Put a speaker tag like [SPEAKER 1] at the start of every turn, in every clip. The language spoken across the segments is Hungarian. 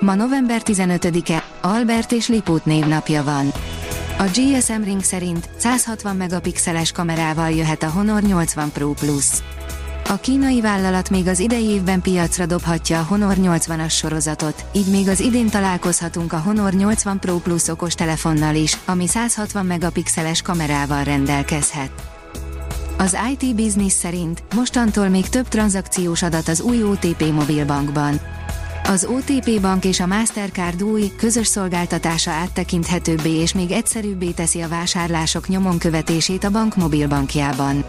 [SPEAKER 1] Ma november 15-e, Albert és Lipót névnapja van. A GSM Ring szerint 160 megapixeles kamerával jöhet a Honor 80 Pro Plus. A kínai vállalat még az idei évben piacra dobhatja a Honor 80-as sorozatot, így még az idén találkozhatunk a Honor 80 Pro Plus okos telefonnal is, ami 160 megapixeles kamerával rendelkezhet. Az IT Business szerint mostantól még több tranzakciós adat az új OTP mobilbankban. Az OTP Bank és a Mastercard új, közös szolgáltatása áttekinthetőbbé és még egyszerűbbé teszi a vásárlások nyomon követését a bank mobilbankjában.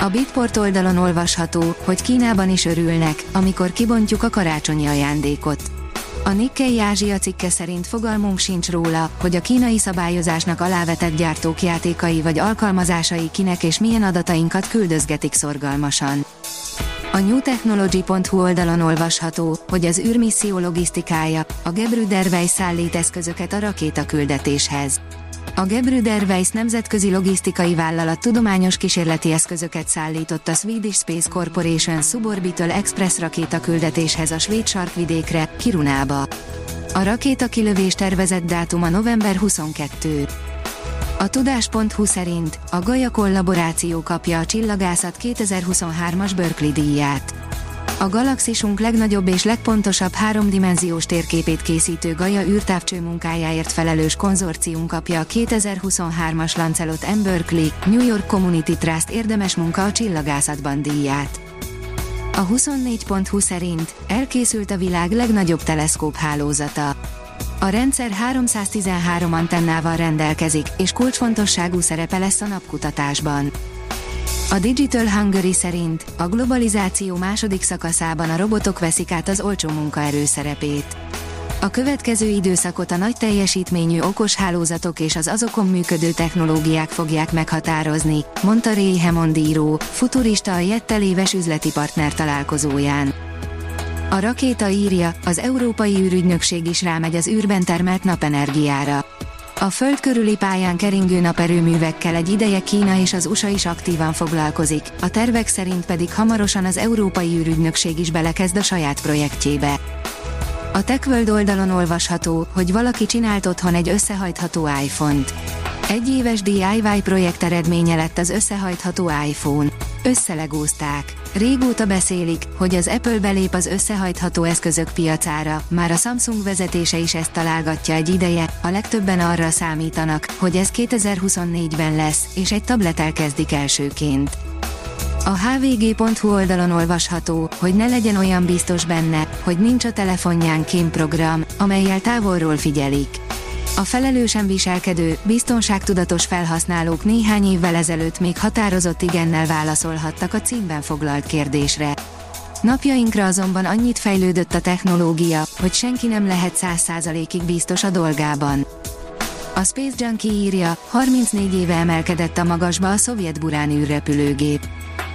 [SPEAKER 1] A Bitport oldalon olvasható, hogy Kínában is örülnek, amikor kibontjuk a karácsonyi ajándékot. A Nikkei Ázsia cikke szerint fogalmunk sincs róla, hogy a kínai szabályozásnak alávetett gyártók játékai vagy alkalmazásai kinek és milyen adatainkat küldözgetik szorgalmasan. A newtechnology.hu oldalon olvasható, hogy az űrmisszió logisztikája, a Gebrüder Weiss szállít eszközöket a rakétaküldetéshez. A Gebrüder Weiss nemzetközi logisztikai vállalat tudományos kísérleti eszközöket szállított a Swedish Space Corporation Suborbital Express rakétaküldetéshez a svéd sarkvidékre, Kirunába. A rakéta kilövés tervezett dátuma november 22. A tudás.hu szerint a Gaia kollaboráció kapja a csillagászat 2023-as Berkeley díját. A galaxisunk legnagyobb és legpontosabb háromdimenziós térképét készítő Gaia űrtávcső munkájáért felelős konzorcium kapja a 2023-as Lancelot M. Berkeley, New York Community Trust érdemes munka a csillagászatban díját. A 24.hu szerint elkészült a világ legnagyobb teleszkóp hálózata. A rendszer 313 antennával rendelkezik, és kulcsfontosságú szerepe lesz a napkutatásban. A Digital Hungary szerint a globalizáció második szakaszában a robotok veszik át az olcsó munkaerő szerepét. A következő időszakot a nagy teljesítményű okos hálózatok és az azokon működő technológiák fogják meghatározni, mondta Ray Hemondíró, futurista a Jettel éves üzleti partner találkozóján. A rakéta írja, az Európai űrügynökség is rámegy az űrben termelt napenergiára. A föld körüli pályán keringő naperőművekkel egy ideje Kína és az USA is aktívan foglalkozik, a tervek szerint pedig hamarosan az Európai űrügynökség is belekezd a saját projektjébe. A TechWorld oldalon olvasható, hogy valaki csinált otthon egy összehajtható iPhone-t. Egy éves DIY projekt eredménye lett az összehajtható iPhone. Összelegózták. Régóta beszélik, hogy az Apple belép az összehajtható eszközök piacára, már a Samsung vezetése is ezt találgatja egy ideje, a legtöbben arra számítanak, hogy ez 2024-ben lesz, és egy tablet kezdik elsőként. A hvg.hu oldalon olvasható, hogy ne legyen olyan biztos benne, hogy nincs a telefonján kémprogram, amelyel távolról figyelik. A felelősen viselkedő, biztonságtudatos felhasználók néhány évvel ezelőtt még határozott igennel válaszolhattak a címben foglalt kérdésre. Napjainkra azonban annyit fejlődött a technológia, hogy senki nem lehet száz százalékig biztos a dolgában. A Space Junkie írja, 34 éve emelkedett a magasba a szovjet Burán űrrepülőgép.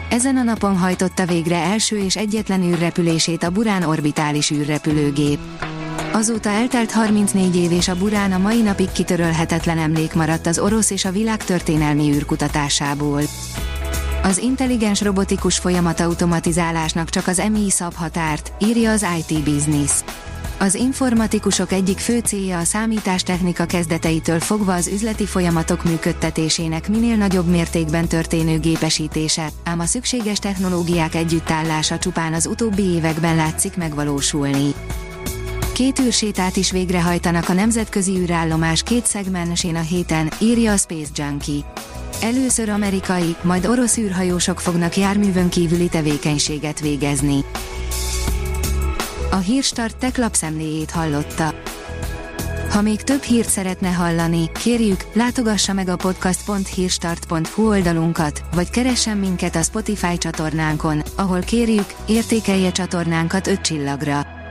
[SPEAKER 1] Ezen a napon hajtotta végre első és egyetlen űrrepülését a Burán orbitális űrrepülőgép. Azóta eltelt 34 év és a Burán a mai napig kitörölhetetlen emlék maradt az orosz és a világ történelmi űrkutatásából. Az intelligens robotikus folyamat automatizálásnak csak az MI szab határt, írja az IT Business. Az informatikusok egyik fő célja a számítástechnika kezdeteitől fogva az üzleti folyamatok működtetésének minél nagyobb mértékben történő gépesítése, ám a szükséges technológiák együttállása csupán az utóbbi években látszik megvalósulni. Két űrsétát is végrehajtanak a nemzetközi űrállomás két szegmensén a héten, írja a Space Junkie. Először amerikai, majd orosz űrhajósok fognak járművön kívüli tevékenységet végezni. A Hírstart tech lapszemléjét hallotta. Ha még több hírt szeretne hallani, kérjük, látogassa meg a podcast.hírstart.hu oldalunkat, vagy keressen minket a Spotify csatornánkon, ahol kérjük, értékelje csatornánkat 5 csillagra.